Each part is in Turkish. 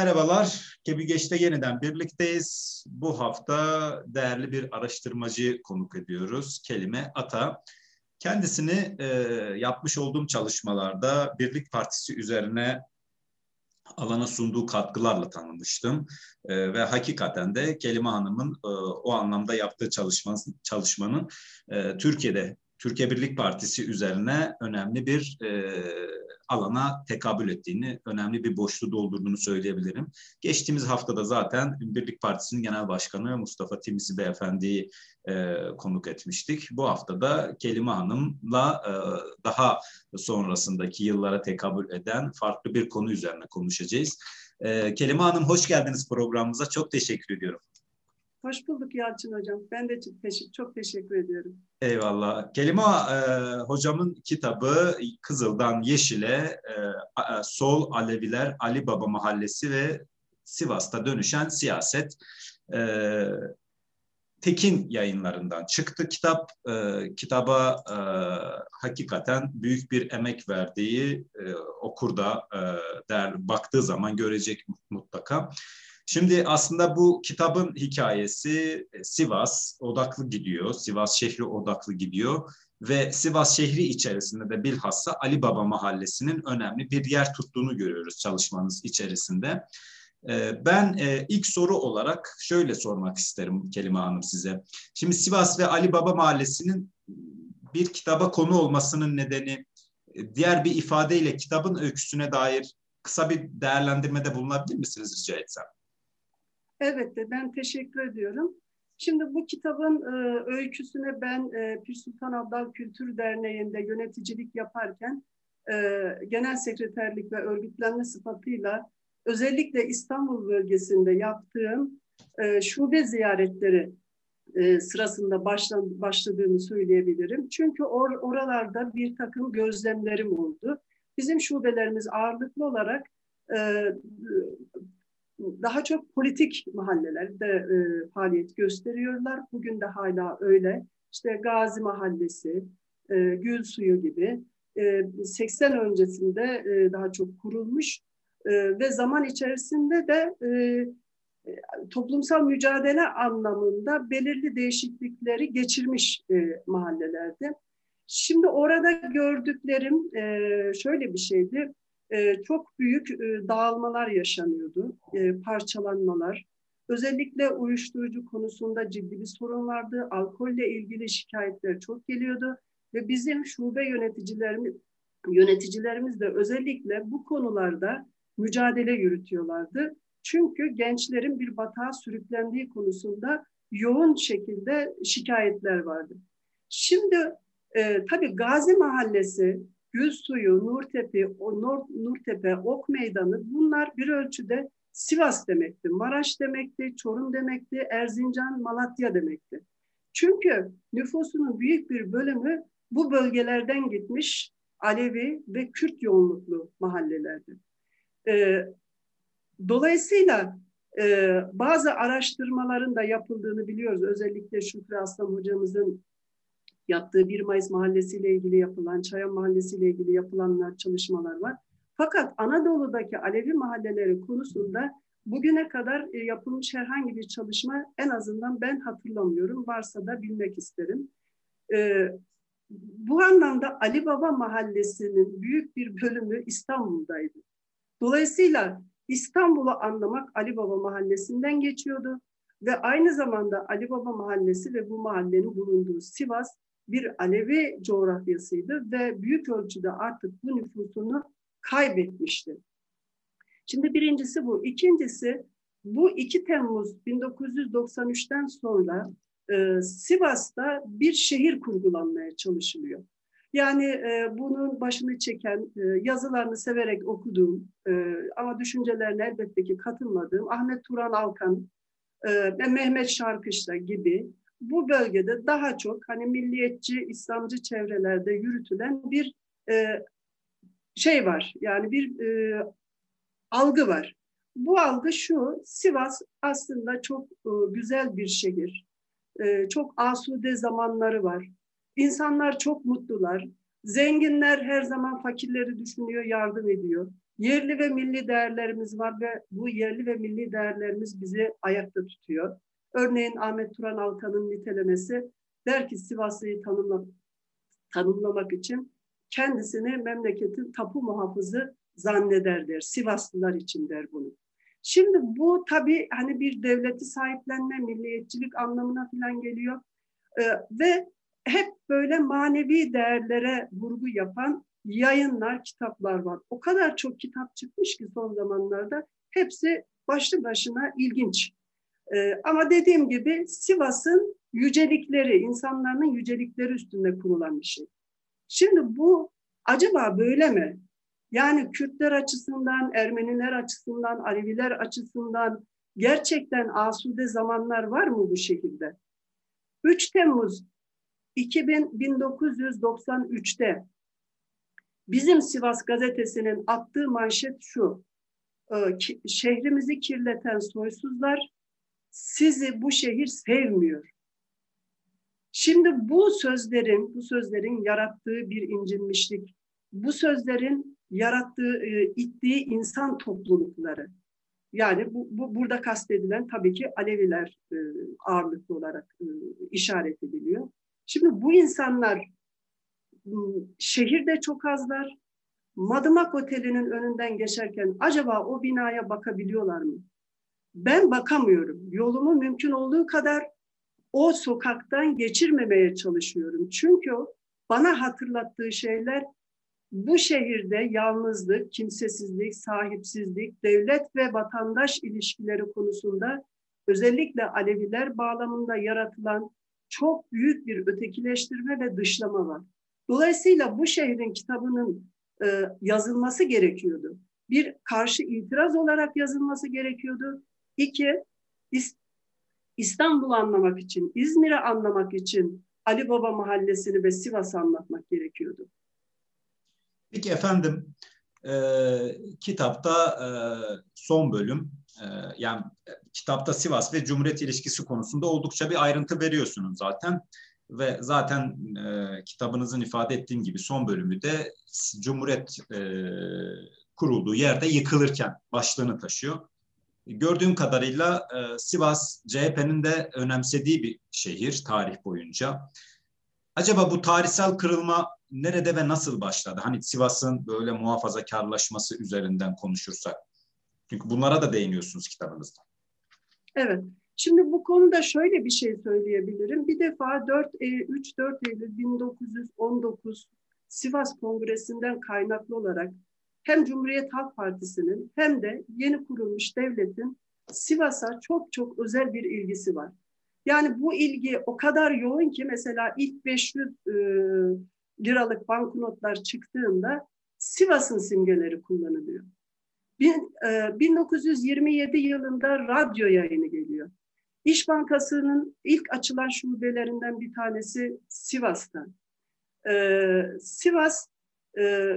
Merhabalar, Kebigeç'te yeniden birlikteyiz. Bu hafta değerli bir araştırmacı konuk ediyoruz. Kelime Ata. Kendisini e, yapmış olduğum çalışmalarda Birlik Partisi üzerine alana sunduğu katkılarla tanımıştım. E, ve hakikaten de Kelime Hanım'ın e, o anlamda yaptığı çalışma, çalışmanın e, Türkiye'de, Türkiye Birlik Partisi üzerine önemli bir e, alana tekabül ettiğini, önemli bir boşluğu doldurduğunu söyleyebilirim. Geçtiğimiz haftada zaten Birlik Partisi'nin Genel Başkanı Mustafa Timisi Beyefendi'yi e, konuk etmiştik. Bu hafta da Kelime Hanım'la e, daha sonrasındaki yıllara tekabül eden farklı bir konu üzerine konuşacağız. E, Kelime Hanım hoş geldiniz programımıza. Çok teşekkür ediyorum. Hoş bulduk Yalçın Hocam. Ben de çok teşekkür, ediyorum. Eyvallah. Kelime e, hocamın kitabı Kızıl'dan Yeşil'e e, Sol Aleviler Ali Baba Mahallesi ve Sivas'ta dönüşen siyaset. E, Tekin yayınlarından çıktı kitap. E, kitaba e, hakikaten büyük bir emek verdiği e, okur da e, değer, baktığı zaman görecek mutlaka. Şimdi aslında bu kitabın hikayesi e, Sivas odaklı gidiyor. Sivas şehri odaklı gidiyor ve Sivas şehri içerisinde de bilhassa Ali Baba Mahallesi'nin önemli bir yer tuttuğunu görüyoruz çalışmanız içerisinde. E, ben e, ilk soru olarak şöyle sormak isterim Kelime Hanım size. Şimdi Sivas ve Ali Baba Mahallesi'nin bir kitaba konu olmasının nedeni diğer bir ifadeyle kitabın öyküsüne dair kısa bir değerlendirmede bulunabilir misiniz rica etsem? Evet de ben teşekkür ediyorum. Şimdi bu kitabın e, öyküsüne ben e, Pir Sultan Abdal Kültür Derneği'nde yöneticilik yaparken e, genel sekreterlik ve örgütlenme sıfatıyla özellikle İstanbul bölgesinde yaptığım e, şube ziyaretleri e, sırasında başlan, başladığını söyleyebilirim. Çünkü or, oralarda bir takım gözlemlerim oldu. Bizim şubelerimiz ağırlıklı olarak e, daha çok politik mahallelerde e, faaliyet gösteriyorlar. Bugün de hala öyle. İşte Gazi Mahallesi, e, Gül Suyu gibi e, 80 öncesinde e, daha çok kurulmuş e, ve zaman içerisinde de e, toplumsal mücadele anlamında belirli değişiklikleri geçirmiş e, mahallelerde. Şimdi orada gördüklerim e, şöyle bir şeydi e, çok büyük e, dağılmalar yaşanıyordu, e, parçalanmalar. Özellikle uyuşturucu konusunda ciddi bir sorun vardı. Alkolle ilgili şikayetler çok geliyordu ve bizim şube yöneticilerimiz yöneticilerimiz de özellikle bu konularda mücadele yürütüyorlardı. Çünkü gençlerin bir batağa sürüklendiği konusunda yoğun şekilde şikayetler vardı. Şimdi e, tabii Gazi Mahallesi Gül Suyu, Nurtepe, Nur, Nurtepe, Ok Meydanı bunlar bir ölçüde Sivas demekti, Maraş demekti, Çorum demekti, Erzincan, Malatya demekti. Çünkü nüfusunun büyük bir bölümü bu bölgelerden gitmiş Alevi ve Kürt yoğunluklu mahallelerdi. Ee, dolayısıyla e, bazı araştırmaların da yapıldığını biliyoruz. Özellikle Şükrü Aslan hocamızın yaptığı 1 Mayıs Mahallesi ile ilgili yapılan, Çayan Mahallesi ile ilgili yapılanlar, çalışmalar var. Fakat Anadolu'daki Alevi mahalleleri konusunda bugüne kadar e, yapılmış herhangi bir çalışma en azından ben hatırlamıyorum. Varsa da bilmek isterim. Ee, bu anlamda Ali Baba Mahallesi'nin büyük bir bölümü İstanbul'daydı. Dolayısıyla İstanbul'u anlamak Ali Baba Mahallesi'nden geçiyordu ve aynı zamanda Ali Baba Mahallesi ve bu mahallenin bulunduğu Sivas bir Alevi coğrafyasıydı ve büyük ölçüde artık bu nüfusunu kaybetmişti. Şimdi birincisi bu. İkincisi bu 2 Temmuz 1993'ten sonra e, Sivas'ta bir şehir kurgulanmaya çalışılıyor. Yani e, bunun başını çeken, e, yazılarını severek okuduğum e, ama düşüncelerine elbette ki katılmadığım Ahmet Turan Alkan e, ve Mehmet Şarkışla gibi bu bölgede daha çok hani milliyetçi, İslamcı çevrelerde yürütülen bir e, şey var. Yani bir e, algı var. Bu algı şu, Sivas aslında çok e, güzel bir şehir. E, çok asude zamanları var. İnsanlar çok mutlular. Zenginler her zaman fakirleri düşünüyor, yardım ediyor. Yerli ve milli değerlerimiz var ve bu yerli ve milli değerlerimiz bizi ayakta tutuyor. Örneğin Ahmet Turan Alkan'ın nitelemesi der ki Sivaslı'yı tanımla, tanımlamak için kendisini memleketin tapu muhafızı zanneder der. Sivaslılar için der bunu. Şimdi bu tabii hani bir devleti sahiplenme, milliyetçilik anlamına falan geliyor. Ee, ve hep böyle manevi değerlere vurgu yapan yayınlar, kitaplar var. O kadar çok kitap çıkmış ki son zamanlarda hepsi başlı başına ilginç. Ee, ama dediğim gibi Sivas'ın yücelikleri, insanların yücelikleri üstünde kurulan bir şey. Şimdi bu acaba böyle mi? Yani Kürtler açısından, Ermeniler açısından, Aleviler açısından gerçekten asude zamanlar var mı bu şekilde? 3 Temmuz 2000, 1993'te bizim Sivas gazetesinin attığı manşet şu. E, şehrimizi kirleten soysuzlar sizi bu şehir sevmiyor. Şimdi bu sözlerin, bu sözlerin yarattığı bir incinmişlik, bu sözlerin yarattığı, e, ittiği insan toplulukları. Yani bu, bu burada kastedilen tabii ki Aleviler e, ağırlıklı olarak e, işaret ediliyor. Şimdi bu insanlar şehirde çok azlar. Madımak Oteli'nin önünden geçerken acaba o binaya bakabiliyorlar mı? Ben bakamıyorum. Yolumu mümkün olduğu kadar o sokaktan geçirmemeye çalışıyorum. Çünkü bana hatırlattığı şeyler bu şehirde yalnızlık, kimsesizlik, sahipsizlik, devlet ve vatandaş ilişkileri konusunda özellikle Aleviler bağlamında yaratılan çok büyük bir ötekileştirme ve dışlama var. Dolayısıyla bu şehrin kitabının e, yazılması gerekiyordu. Bir karşı itiraz olarak yazılması gerekiyordu. İki, İstanbul'u anlamak için, İzmir'i anlamak için Ali Baba Mahallesi'ni ve Sivas'ı anlatmak gerekiyordu. Peki efendim, e, kitapta e, son bölüm, e, yani kitapta Sivas ve Cumhuriyet ilişkisi konusunda oldukça bir ayrıntı veriyorsunuz zaten. Ve zaten e, kitabınızın ifade ettiğim gibi son bölümü de Cumhuriyet e, kurulduğu yerde yıkılırken başlığını taşıyor. Gördüğüm kadarıyla e, Sivas CHP'nin de önemsediği bir şehir tarih boyunca. Acaba bu tarihsel kırılma nerede ve nasıl başladı? Hani Sivas'ın böyle muhafazakarlaşması üzerinden konuşursak. Çünkü bunlara da değiniyorsunuz kitabınızda. Evet. Şimdi bu konuda şöyle bir şey söyleyebilirim. Bir defa 4 3-4 Eylül 1919 Sivas Kongresi'nden kaynaklı olarak hem Cumhuriyet Halk Partisi'nin hem de yeni kurulmuş devletin Sivas'a çok çok özel bir ilgisi var. Yani bu ilgi o kadar yoğun ki mesela ilk 500 e, liralık banknotlar çıktığında Sivas'ın simgeleri kullanılıyor. Bin, e, 1927 yılında radyo yayını geliyor. İş Bankası'nın ilk açılan şubelerinden bir tanesi Sivas'ta. Ee, Sivas e,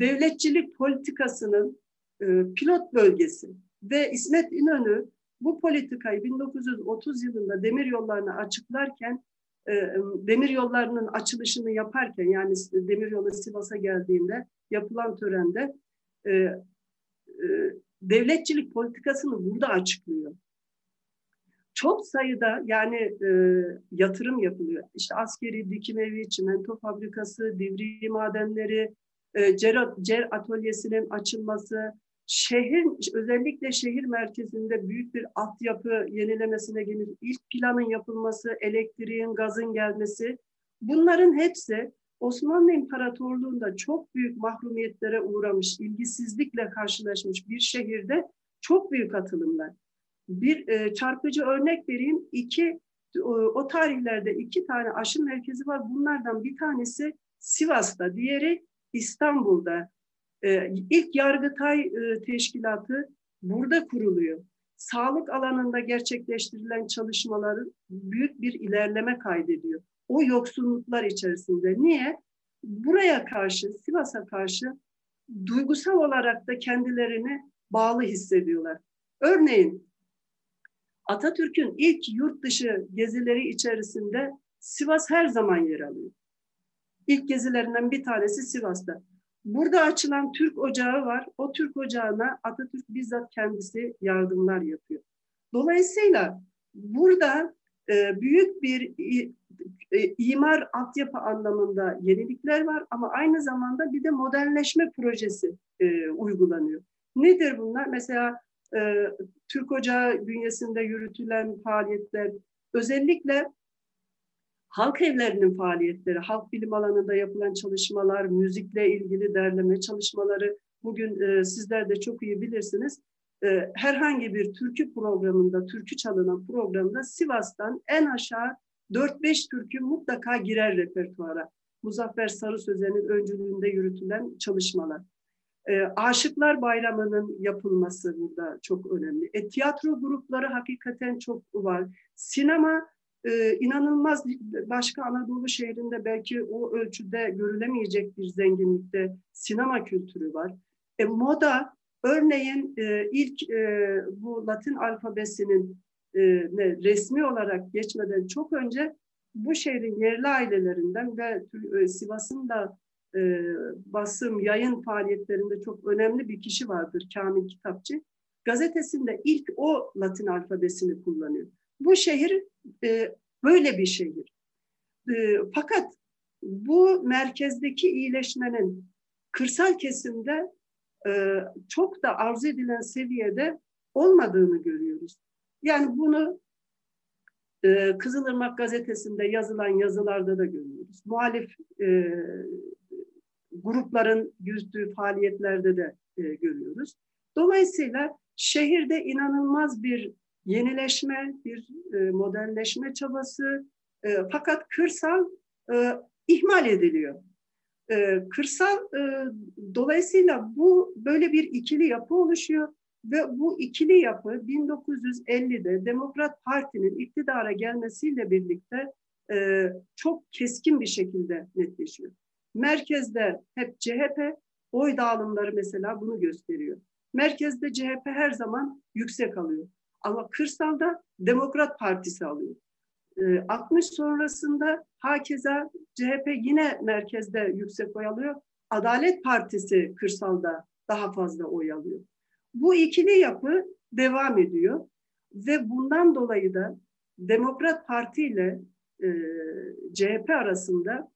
devletçilik politikasının e, pilot bölgesi ve İsmet İnönü bu politikayı 1930 yılında demir yollarını açıklarken e, demir yollarının açılışını yaparken yani demir yolu Sivas'a geldiğinde yapılan törende e, e, devletçilik politikasını burada açıklıyor çok sayıda yani e, yatırım yapılıyor. İşte askeri dikim evi, çimento fabrikası, divri madenleri, e, cer, cer atölyesinin açılması, şehir özellikle şehir merkezinde büyük bir altyapı yenilemesine gelir. İlk planın yapılması, elektriğin, gazın gelmesi. Bunların hepsi Osmanlı İmparatorluğu'nda çok büyük mahrumiyetlere uğramış, ilgisizlikle karşılaşmış bir şehirde çok büyük atılımlar bir e, çarpıcı örnek vereyim. İki o, o tarihlerde iki tane aşı merkezi var. Bunlardan bir tanesi Sivas'ta, diğeri İstanbul'da. E, ilk Yargıtay e, Teşkilatı burada kuruluyor. Sağlık alanında gerçekleştirilen çalışmaların büyük bir ilerleme kaydediyor. O yoksunluklar içerisinde. Niye? Buraya karşı, Sivas'a karşı duygusal olarak da kendilerini bağlı hissediyorlar. Örneğin Atatürk'ün ilk yurt dışı gezileri içerisinde Sivas her zaman yer alıyor. İlk gezilerinden bir tanesi Sivas'ta. Burada açılan Türk Ocağı var. O Türk Ocağı'na Atatürk bizzat kendisi yardımlar yapıyor. Dolayısıyla burada e, büyük bir e, imar altyapı anlamında yenilikler var ama aynı zamanda bir de modernleşme projesi e, uygulanıyor. Nedir bunlar? Mesela e, Türk Ocağı bünyesinde yürütülen faaliyetler özellikle halk evlerinin faaliyetleri, halk bilim alanında yapılan çalışmalar, müzikle ilgili derleme çalışmaları bugün e, sizler de çok iyi bilirsiniz. E, herhangi bir türkü programında, türkü çalınan programda Sivas'tan en aşağı 4-5 türkü mutlaka girer repertuara. Muzaffer Sarı Sözen'in öncülüğünde yürütülen çalışmalar. E, Aşıklar Bayramı'nın yapılması burada çok önemli. E, tiyatro grupları hakikaten çok var. Sinema e, inanılmaz başka Anadolu şehrinde belki o ölçüde görülemeyecek bir zenginlikte sinema kültürü var. E, moda örneğin e, ilk e, bu Latin alfabesinin e, ne, resmi olarak geçmeden çok önce bu şehrin yerli ailelerinden ve e, Sivas'ın da e, basım, yayın faaliyetlerinde çok önemli bir kişi vardır Kamil Kitapçı. Gazetesinde ilk o Latin alfabesini kullanıyor. Bu şehir e, böyle bir şehir. E, fakat bu merkezdeki iyileşmenin kırsal kesimde e, çok da arzu edilen seviyede olmadığını görüyoruz. Yani bunu e, Kızılırmak gazetesinde yazılan yazılarda da görüyoruz. Muhalif e, grupların yüzdüğü faaliyetlerde de e, görüyoruz. Dolayısıyla şehirde inanılmaz bir yenileşme, bir e, modernleşme çabası e, fakat kırsal e, ihmal ediliyor. E, kırsal e, dolayısıyla bu böyle bir ikili yapı oluşuyor ve bu ikili yapı 1950'de Demokrat Parti'nin iktidara gelmesiyle birlikte e, çok keskin bir şekilde netleşiyor. Merkezde hep CHP, oy dağılımları mesela bunu gösteriyor. Merkezde CHP her zaman yüksek alıyor. Ama kırsalda Demokrat Partisi alıyor. 60 sonrasında hakeza CHP yine merkezde yüksek oy alıyor. Adalet Partisi kırsalda daha fazla oy alıyor. Bu ikili yapı devam ediyor ve bundan dolayı da Demokrat Parti ile e, CHP arasında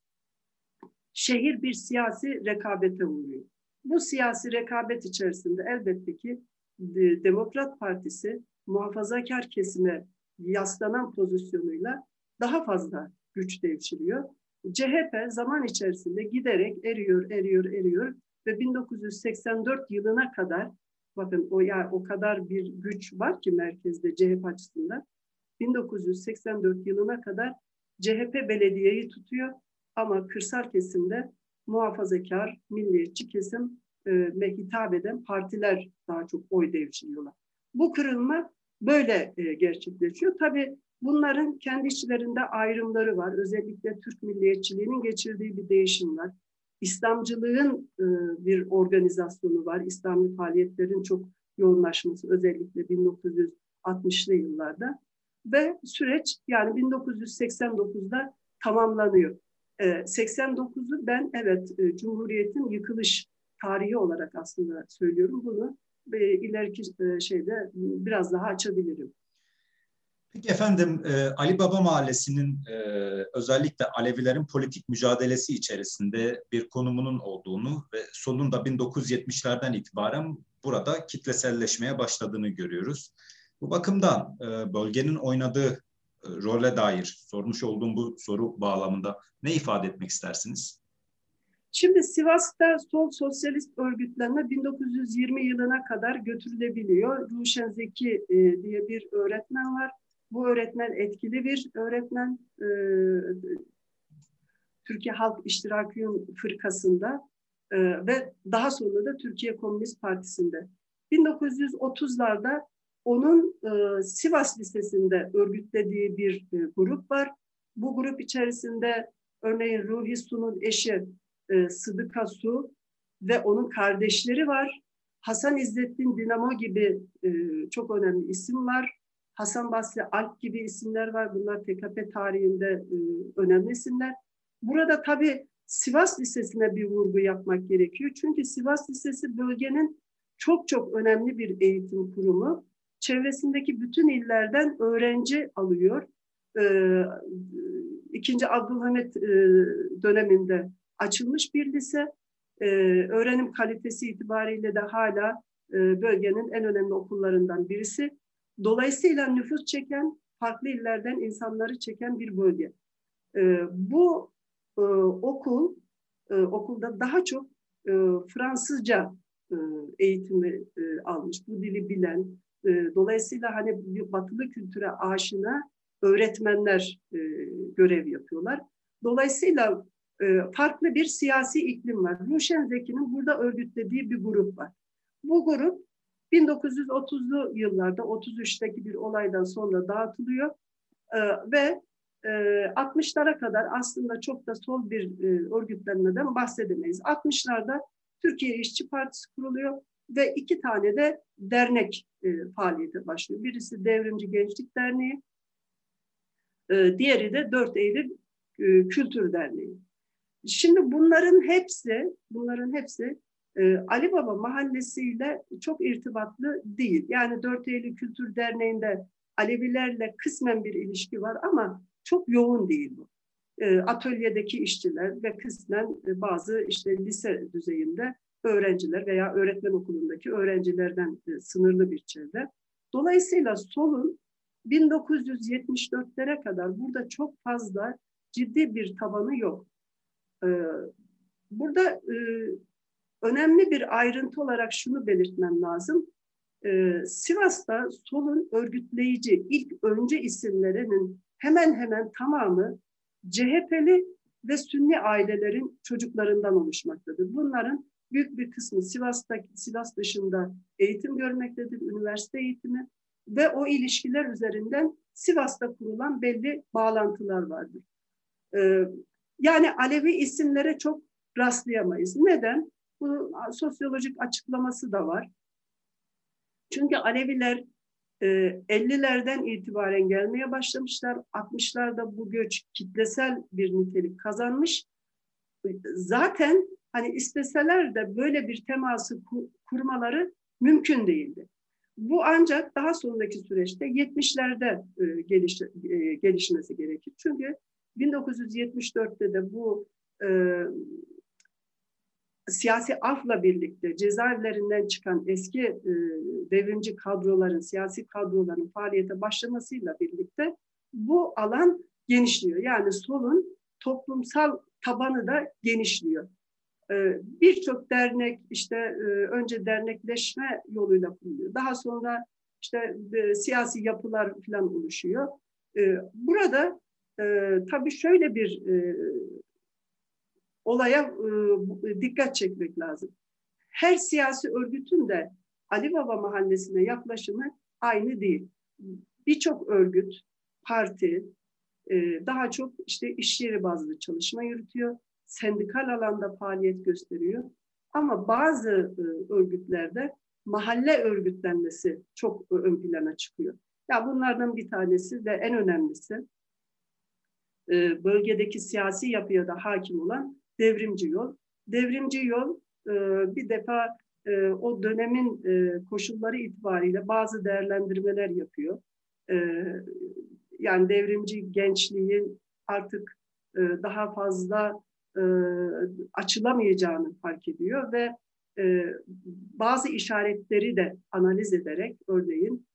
şehir bir siyasi rekabete uğruyor. Bu siyasi rekabet içerisinde elbette ki de, Demokrat Partisi muhafazakar kesime yaslanan pozisyonuyla daha fazla güç devşiriyor. CHP zaman içerisinde giderek eriyor, eriyor, eriyor ve 1984 yılına kadar bakın o ya o kadar bir güç var ki merkezde CHP açısından 1984 yılına kadar CHP belediyeyi tutuyor ama kırsal kesimde muhafazakar, milliyetçi kesim e, hitap eden partiler daha çok oy devşiriyorlar. Bu kırılma böyle e, gerçekleşiyor. Tabii bunların kendi içlerinde ayrımları var. Özellikle Türk milliyetçiliğinin geçirdiği bir değişim var. İslamcılığın e, bir organizasyonu var. İslami faaliyetlerin çok yoğunlaşması özellikle 1960'lı yıllarda ve süreç yani 1989'da tamamlanıyor. 89'u ben evet e, Cumhuriyet'in yıkılış tarihi olarak aslında söylüyorum bunu ve ileriki e, şeyde biraz daha açabilirim. Peki efendim e, Ali Baba Mahallesi'nin özellikle Alevilerin politik mücadelesi içerisinde bir konumunun olduğunu ve sonunda 1970'lerden itibaren burada kitleselleşmeye başladığını görüyoruz. Bu bakımdan bölgenin oynadığı role dair sormuş olduğum bu soru bağlamında ne ifade etmek istersiniz? Şimdi Sivas'ta sol sosyalist örgütlenme 1920 yılına kadar götürülebiliyor. Ruşen Zeki e, diye bir öğretmen var. Bu öğretmen etkili bir öğretmen. E, Türkiye Halk İştirakiyun Fırkası'nda e, ve daha sonra da Türkiye Komünist Partisi'nde. 1930'larda onun e, Sivas Lisesi'nde örgütlediği bir e, grup var. Bu grup içerisinde örneğin Ruhi Su'nun eşi e, Sıdıka Su ve onun kardeşleri var. Hasan İzzettin Dinamo gibi e, çok önemli isim var. Hasan Basri Alp gibi isimler var. Bunlar TKP tarihinde e, önemli isimler. Burada tabii Sivas Lisesi'ne bir vurgu yapmak gerekiyor. Çünkü Sivas Lisesi bölgenin çok çok önemli bir eğitim kurumu. Çevresindeki bütün illerden öğrenci alıyor. Ee, İkinci Abdülhamit e, döneminde açılmış bir lise. Ee, öğrenim kalitesi itibariyle de hala e, bölgenin en önemli okullarından birisi. Dolayısıyla nüfus çeken, farklı illerden insanları çeken bir bölge. Ee, bu e, okul, okulda daha çok Fransızca eğitimi almış, bu dili bilen, dolayısıyla hani batılı kültüre aşina öğretmenler görev yapıyorlar. Dolayısıyla farklı bir siyasi iklim var. Ruşen Zeki'nin burada örgütlediği bir grup var. Bu grup 1930'lu yıllarda 33'teki bir olaydan sonra dağıtılıyor ve 60'lara kadar aslında çok da sol bir örgütlenmeden bahsedemeyiz. 60'larda Türkiye İşçi Partisi kuruluyor ve iki tane de dernek e, faaliyete başlıyor. Birisi Devrimci Gençlik Derneği, e, diğeri de 4 Eylül e, Kültür Derneği. Şimdi bunların hepsi, bunların hepsi e, Ali Baba mahallesiyle çok irtibatlı değil. Yani 4 Eylül Kültür Derneği'nde Alevilerle kısmen bir ilişki var ama çok yoğun değil bu. E, atölyedeki işçiler ve kısmen e, bazı işte lise düzeyinde öğrenciler veya öğretmen okulundaki öğrencilerden sınırlı bir çevre. Dolayısıyla solun 1974'lere kadar burada çok fazla ciddi bir tabanı yok. Burada önemli bir ayrıntı olarak şunu belirtmem lazım. Sivas'ta solun örgütleyici ilk önce isimlerinin hemen hemen tamamı CHP'li ve Sünni ailelerin çocuklarından oluşmaktadır. Bunların büyük bir kısmı Sivas'ta, Sivas dışında eğitim görmektedir, üniversite eğitimi ve o ilişkiler üzerinden Sivas'ta kurulan belli bağlantılar vardır. Ee, yani Alevi isimlere çok rastlayamayız. Neden? Bu sosyolojik açıklaması da var. Çünkü Aleviler 50'lerden e, itibaren gelmeye başlamışlar. 60'larda bu göç kitlesel bir nitelik kazanmış. Zaten hani isteseler de böyle bir teması kurmaları mümkün değildi. Bu ancak daha sonraki süreçte 70'lerde e, geliş, e, gelişmesi gerekir. Çünkü 1974'te de bu e, siyasi afla birlikte cezaevlerinden çıkan eski e, devrimci kadroların, siyasi kadroların faaliyete başlamasıyla birlikte bu alan genişliyor. Yani solun toplumsal tabanı da genişliyor. E, Birçok dernek işte e, önce dernekleşme yoluyla kuruluyor. Daha sonra işte e, siyasi yapılar falan oluşuyor. E, burada e, tabii şöyle bir e, olaya e, dikkat çekmek lazım. Her siyasi örgütün de Ali Baba Mahallesi'ne yaklaşımı aynı değil. Birçok örgüt, parti e, daha çok işte iş yeri bazlı çalışma yürütüyor. Sendikal alanda faaliyet gösteriyor. Ama bazı e, örgütlerde mahalle örgütlenmesi çok ön plana çıkıyor. Ya bunlardan bir tanesi ve en önemlisi bölgedeki siyasi yapıya da hakim olan devrimci yol. Devrimci yol e, bir defa e, o dönemin e, koşulları itibariyle bazı değerlendirmeler yapıyor. Yani devrimci gençliğin artık daha fazla açılamayacağını fark ediyor ve bazı işaretleri de analiz ederek örneğin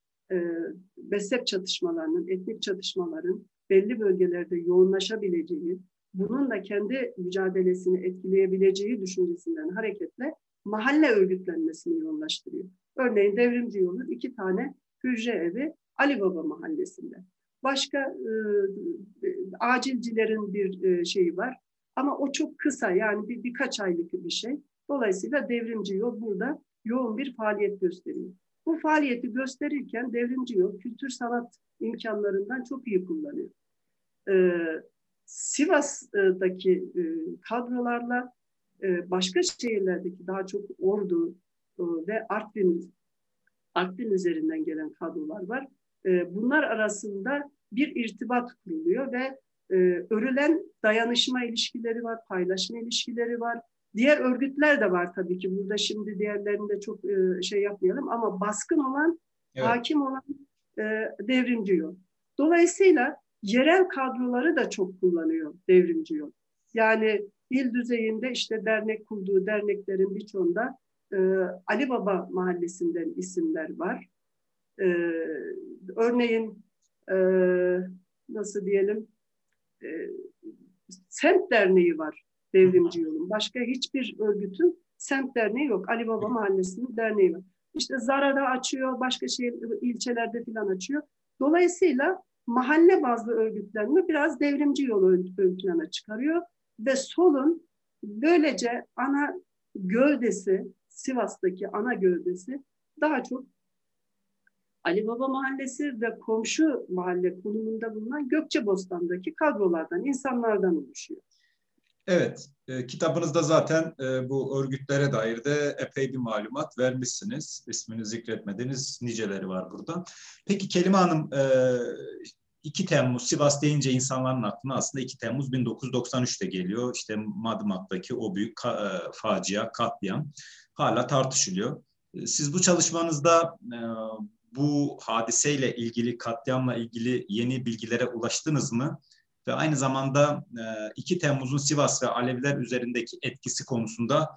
mezhep çatışmalarının, etnik çatışmaların belli bölgelerde yoğunlaşabileceği, bunun da kendi mücadelesini etkileyebileceği düşüncesinden hareketle mahalle örgütlenmesini yoğunlaştırıyor. Örneğin devrimci yolun iki tane hücre evi Ali Baba mahallesinde. Başka e, acilcilerin bir e, şeyi var ama o çok kısa yani bir, birkaç aylık bir şey. Dolayısıyla devrimci yol burada yoğun bir faaliyet gösteriyor. Bu faaliyeti gösterirken devrimci yol kültür sanat imkanlarından çok iyi kullanıyor. Ee, Sivas'daki e, kadrolarla e, başka şehirlerdeki daha çok Ordu e, ve Artvin Artvin üzerinden gelen kadrolar var. Bunlar arasında bir irtibat kuruluyor ve örülen dayanışma ilişkileri var, paylaşma ilişkileri var. Diğer örgütler de var tabii ki. Burada şimdi diğerlerini de çok e, şey yapmayalım ama baskın olan, evet. hakim olan e, devrimci yol. Dolayısıyla yerel kadroları da çok kullanıyor devrimci yol. Yani il düzeyinde işte dernek kurduğu derneklerin birçoğunda e, Ali Baba mahallesinden isimler var. E, örneğin e, nasıl diyelim e, semt derneği var devrimci yolun. Başka hiçbir örgütün semt derneği yok. Ali Baba mahallesinin derneği var. İşte Zara'da açıyor, başka şey ilçelerde filan açıyor. Dolayısıyla mahalle bazlı örgütlenme biraz devrimci yolu ön, plana çıkarıyor ve solun böylece ana gövdesi, Sivas'taki ana gövdesi daha çok Ali Baba Mahallesi ve komşu mahalle konumunda bulunan Gökçebostan'daki kadrolardan, insanlardan oluşuyor. Evet, e, kitabınızda zaten e, bu örgütlere dair de epey bir malumat vermişsiniz. İsmini zikretmediğiniz niceleri var burada. Peki Kelime Hanım, e, 2 Temmuz Sivas deyince insanların aklına aslında 2 Temmuz 1993'te geliyor. İşte Madımak'taki o büyük ka- e, facia, katliam hala tartışılıyor. E, siz bu çalışmanızda e, bu hadiseyle ilgili, katliamla ilgili yeni bilgilere ulaştınız mı? Ve aynı zamanda 2 Temmuz'un Sivas ve Aleviler üzerindeki etkisi konusunda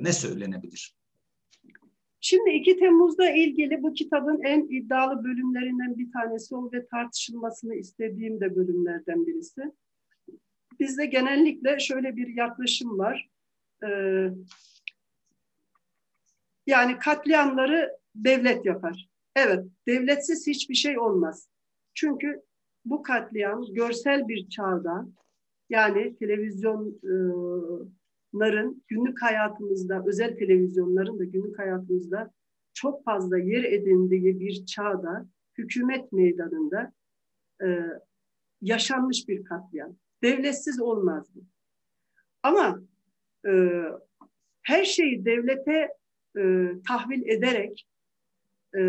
ne söylenebilir? Şimdi 2 Temmuz'da ilgili bu kitabın en iddialı bölümlerinden bir tanesi o ve tartışılmasını istediğim de bölümlerden birisi. Bizde genellikle şöyle bir yaklaşım var. Ee, yani katliamları devlet yapar. Evet, devletsiz hiçbir şey olmaz. Çünkü bu katliam görsel bir çağda yani televizyonların günlük hayatımızda, özel televizyonların da günlük hayatımızda çok fazla yer edindiği bir çağda hükümet meydanında e, yaşanmış bir katliam. Devletsiz olmazdı. Ama e, her şeyi devlete e, tahvil ederek e,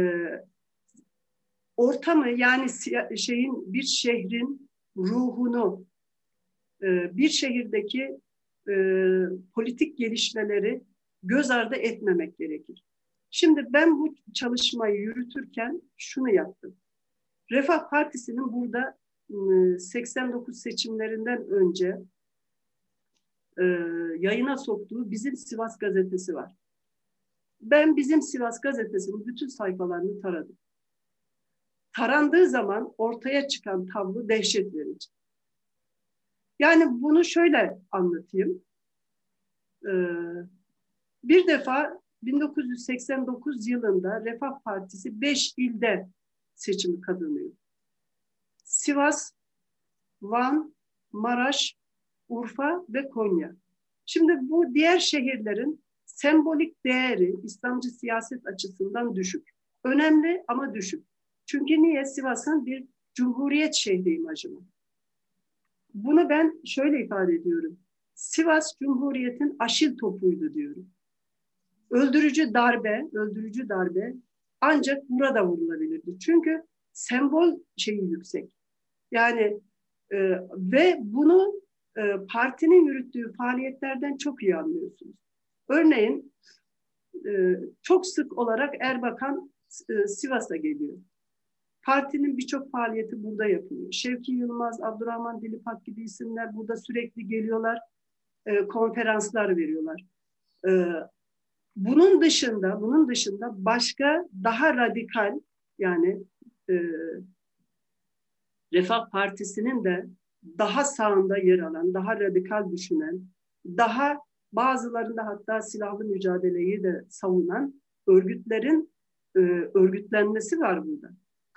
ortamı yani şeyin bir şehrin ruhunu e, bir şehirdeki e, politik gelişmeleri göz ardı etmemek gerekir. Şimdi ben bu çalışmayı yürütürken şunu yaptım. Refah Partisi'nin burada 89 seçimlerinden önce e, yayına soktuğu bizim Sivas gazetesi var. Ben bizim Sivas gazetesinin bütün sayfalarını taradım. Tarandığı zaman ortaya çıkan tablo dehşet verici. Yani bunu şöyle anlatayım. Ee, bir defa 1989 yılında Refah Partisi 5 ilde seçimi kazanıyor. Sivas, Van, Maraş, Urfa ve Konya. Şimdi bu diğer şehirlerin sembolik değeri İslamcı siyaset açısından düşük. Önemli ama düşük. Çünkü niye? Sivas'ın bir cumhuriyet şehri imajı. Bunu ben şöyle ifade ediyorum. Sivas Cumhuriyet'in aşil topuydu diyorum. Öldürücü darbe, öldürücü darbe ancak burada vurulabilirdi. Çünkü sembol şeyi yüksek. Yani e, ve bunu e, partinin yürüttüğü faaliyetlerden çok iyi anlıyorsunuz. Örneğin e, çok sık olarak Erbakan e, Sivas'a geliyor. Partinin birçok faaliyeti burada yapılıyor. Şevki Yılmaz, Abdurrahman Dilipak gibi isimler burada sürekli geliyorlar, e, konferanslar veriyorlar. bunun dışında, bunun dışında başka daha radikal yani Refah Partisi'nin de daha sağında yer alan, daha radikal düşünen, daha bazılarında hatta silahlı mücadeleyi de savunan örgütlerin e, örgütlenmesi var burada.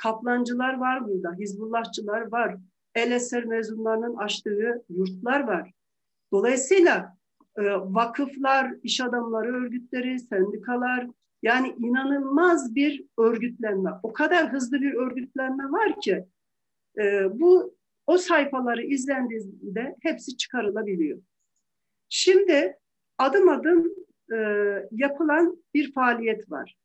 Kaplancılar var burada, Hizbullahçılar var, El Eser mezunlarının açtığı yurtlar var. Dolayısıyla e, vakıflar, iş adamları örgütleri, sendikalar yani inanılmaz bir örgütlenme. O kadar hızlı bir örgütlenme var ki e, bu o sayfaları izlendiğinde hepsi çıkarılabiliyor. Şimdi adım adım e, yapılan bir faaliyet var.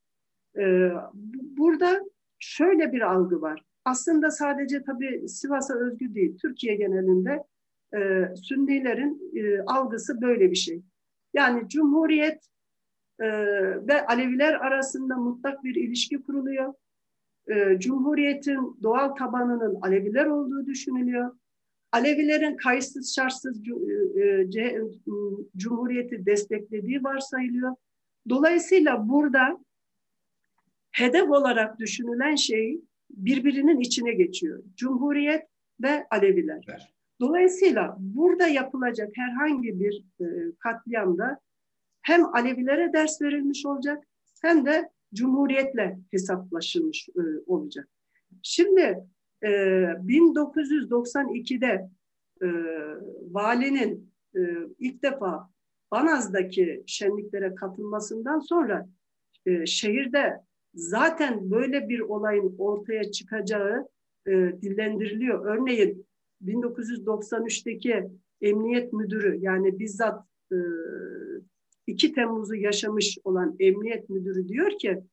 E, burada şöyle bir algı var. Aslında sadece tabii Sivas'a özgü değil, Türkiye genelinde e, Sünnilerin e, algısı böyle bir şey. Yani Cumhuriyet e, ve Aleviler arasında mutlak bir ilişki kuruluyor. E, Cumhuriyetin doğal tabanının Aleviler olduğu düşünülüyor. Alevilerin kayıtsız şartsız e, e, Cumhuriyeti desteklediği varsayılıyor. Dolayısıyla burada hedef olarak düşünülen şey birbirinin içine geçiyor. Cumhuriyet ve Aleviler. Dolayısıyla burada yapılacak herhangi bir e, katliamda hem Alevilere ders verilmiş olacak hem de Cumhuriyetle hesaplaşılmış e, olacak. Şimdi e, 1992'de e, valinin e, ilk defa Banaz'daki şenliklere katılmasından sonra e, şehirde zaten böyle bir olayın ortaya çıkacağı e, dillendiriliyor. Örneğin 1993'teki emniyet müdürü yani bizzat e, 2 Temmuz'u yaşamış olan emniyet müdürü diyor ki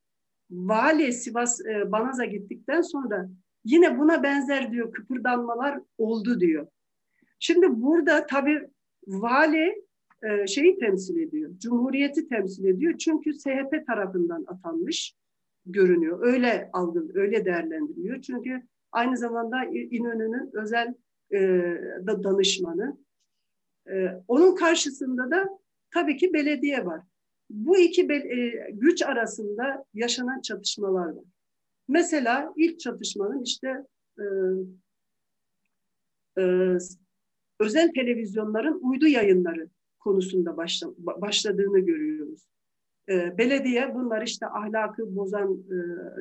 vali Sivas e, Banaz'a gittikten sonra yine buna benzer diyor kıpırdanmalar oldu diyor. Şimdi burada tabii vali e, şeyi temsil ediyor, Cumhuriyeti temsil ediyor. Çünkü SHP tarafından atanmış görünüyor. Öyle algı, öyle değerlendiriliyor. Çünkü aynı zamanda İnönü'nün özel e, da danışmanı. E, onun karşısında da tabii ki belediye var. Bu iki e, güç arasında yaşanan çatışmalar var. Mesela ilk çatışmanın işte e, e, özel televizyonların uydu yayınları konusunda başla, başladığını görüyoruz. E, belediye bunlar işte ahlakı bozan e,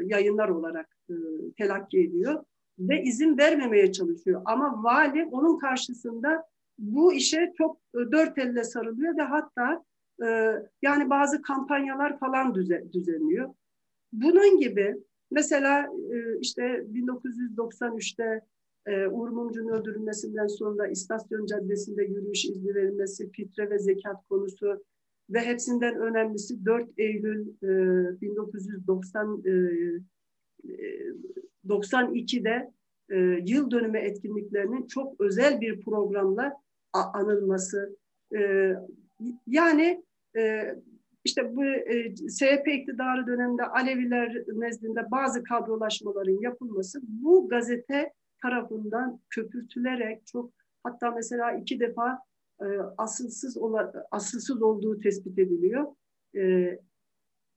yayınlar olarak e, telakki ediyor ve izin vermemeye çalışıyor. Ama vali onun karşısında bu işe çok e, dört elle sarılıyor ve hatta e, yani bazı kampanyalar falan düze, düzenliyor. Bunun gibi mesela e, işte 1993'te e, Uğur Mumcu'nun öldürülmesinden sonra İstasyon Caddesi'nde yürüyüş izni verilmesi, fitre ve zekat konusu ve hepsinden önemlisi 4 Eylül e, 1990 e, 92'de e, yıl dönümü etkinliklerinin çok özel bir programla anılması. E, yani e, işte bu e, SHP iktidarı döneminde Aleviler nezdinde bazı kadrolaşmaların yapılması bu gazete tarafından köpürtülerek çok hatta mesela iki defa e, asılsız ola, asılsız olduğu tespit ediliyor. E,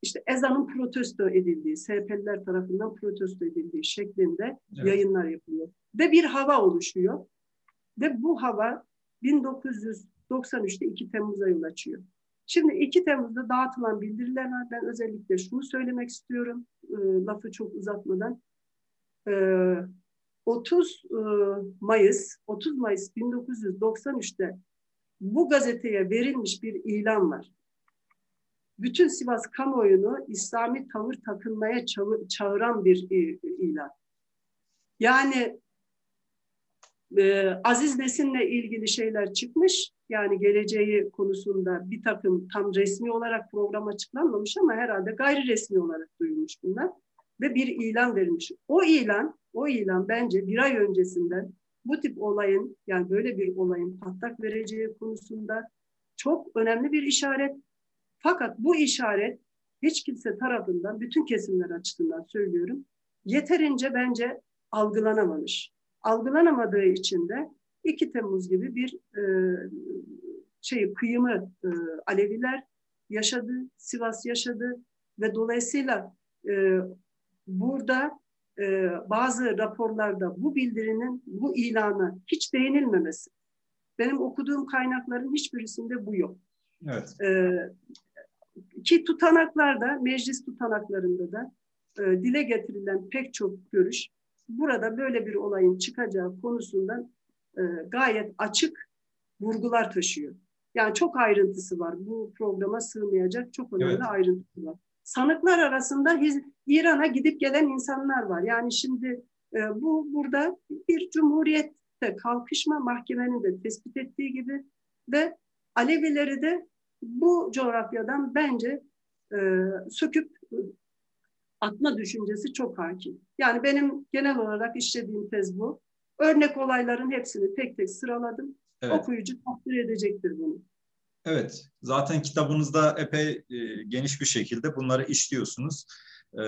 işte ezanın protesto edildiği, SHP'liler tarafından protesto edildiği şeklinde evet. yayınlar yapılıyor. Ve bir hava oluşuyor. Ve bu hava 1993'te 2 Temmuz'a yol açıyor. Şimdi 2 Temmuz'da dağıtılan bildiriler var. Ben özellikle şunu söylemek istiyorum, e, lafı çok uzatmadan. E, 30 e, Mayıs, 30 Mayıs 1993'te bu gazeteye verilmiş bir ilan var. Bütün Sivas kamuoyunu İslami tavır takınmaya çağıran bir ilan. Yani e, Aziz Nesin'le ilgili şeyler çıkmış. Yani geleceği konusunda bir takım tam resmi olarak program açıklanmamış ama herhalde gayri resmi olarak duyulmuş bunlar. Ve bir ilan verilmiş. O ilan, o ilan bence bir ay öncesinden bu tip olayın yani böyle bir olayın patlak vereceği konusunda çok önemli bir işaret. Fakat bu işaret hiç kimse tarafından, bütün kesimler açısından söylüyorum, yeterince bence algılanamamış. Algılanamadığı için de 2 Temmuz gibi bir e, şey kıyımı e, Aleviler yaşadı, Sivas yaşadı ve dolayısıyla e, burada e, bazı raporlarda bu bildirinin, bu ilana hiç değinilmemesi. Benim okuduğum kaynakların hiçbirisinde bu yok. Evet. E, ki tutanaklarda, meclis tutanaklarında da e, dile getirilen pek çok görüş burada böyle bir olayın çıkacağı konusundan e, gayet açık vurgular taşıyor. Yani çok ayrıntısı var. Bu programa sığmayacak çok önemli evet. ayrıntısı var. Sanıklar arasında İran'a gidip gelen insanlar var. Yani şimdi e, bu burada bir cumhuriyette kalkışma mahkemenin de tespit ettiği gibi ve Alevileri de bu coğrafyadan bence e, söküp atma düşüncesi çok hakim. Yani benim genel olarak işlediğim tez bu. Örnek olayların hepsini tek tek sıraladım. Evet. Okuyucu takdir edecektir bunu. Evet, zaten kitabınızda epey e, geniş bir şekilde bunları işliyorsunuz. E,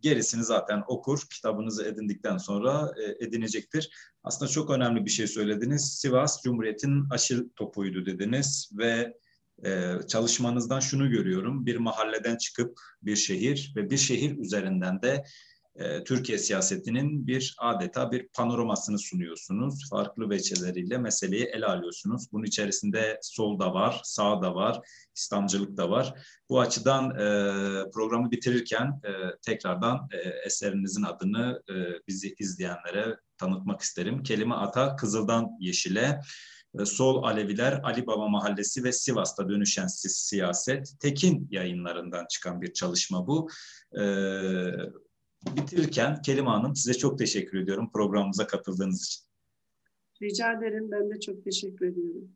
gerisini zaten okur, kitabınızı edindikten sonra e, edinecektir. Aslında çok önemli bir şey söylediniz. Sivas Cumhuriyet'in aşil topuydu dediniz ve e, çalışmanızdan şunu görüyorum. Bir mahalleden çıkıp bir şehir ve bir şehir üzerinden de e, Türkiye siyasetinin bir adeta bir panoramasını sunuyorsunuz. Farklı veçeleriyle meseleyi ele alıyorsunuz. Bunun içerisinde sol da var, sağ da var, İslamcılık da var. Bu açıdan e, programı bitirirken e, tekrardan e, eserinizin adını e, bizi izleyenlere tanıtmak isterim. Kelime Ata Kızıldan Yeşile, e, Sol Aleviler, Ali Baba Mahallesi ve Sivas'ta dönüşen siyaset. Tekin yayınlarından çıkan bir çalışma bu. Ee, bitirirken Kelime Hanım size çok teşekkür ediyorum programımıza katıldığınız için. Rica ederim. Ben de çok teşekkür ediyorum.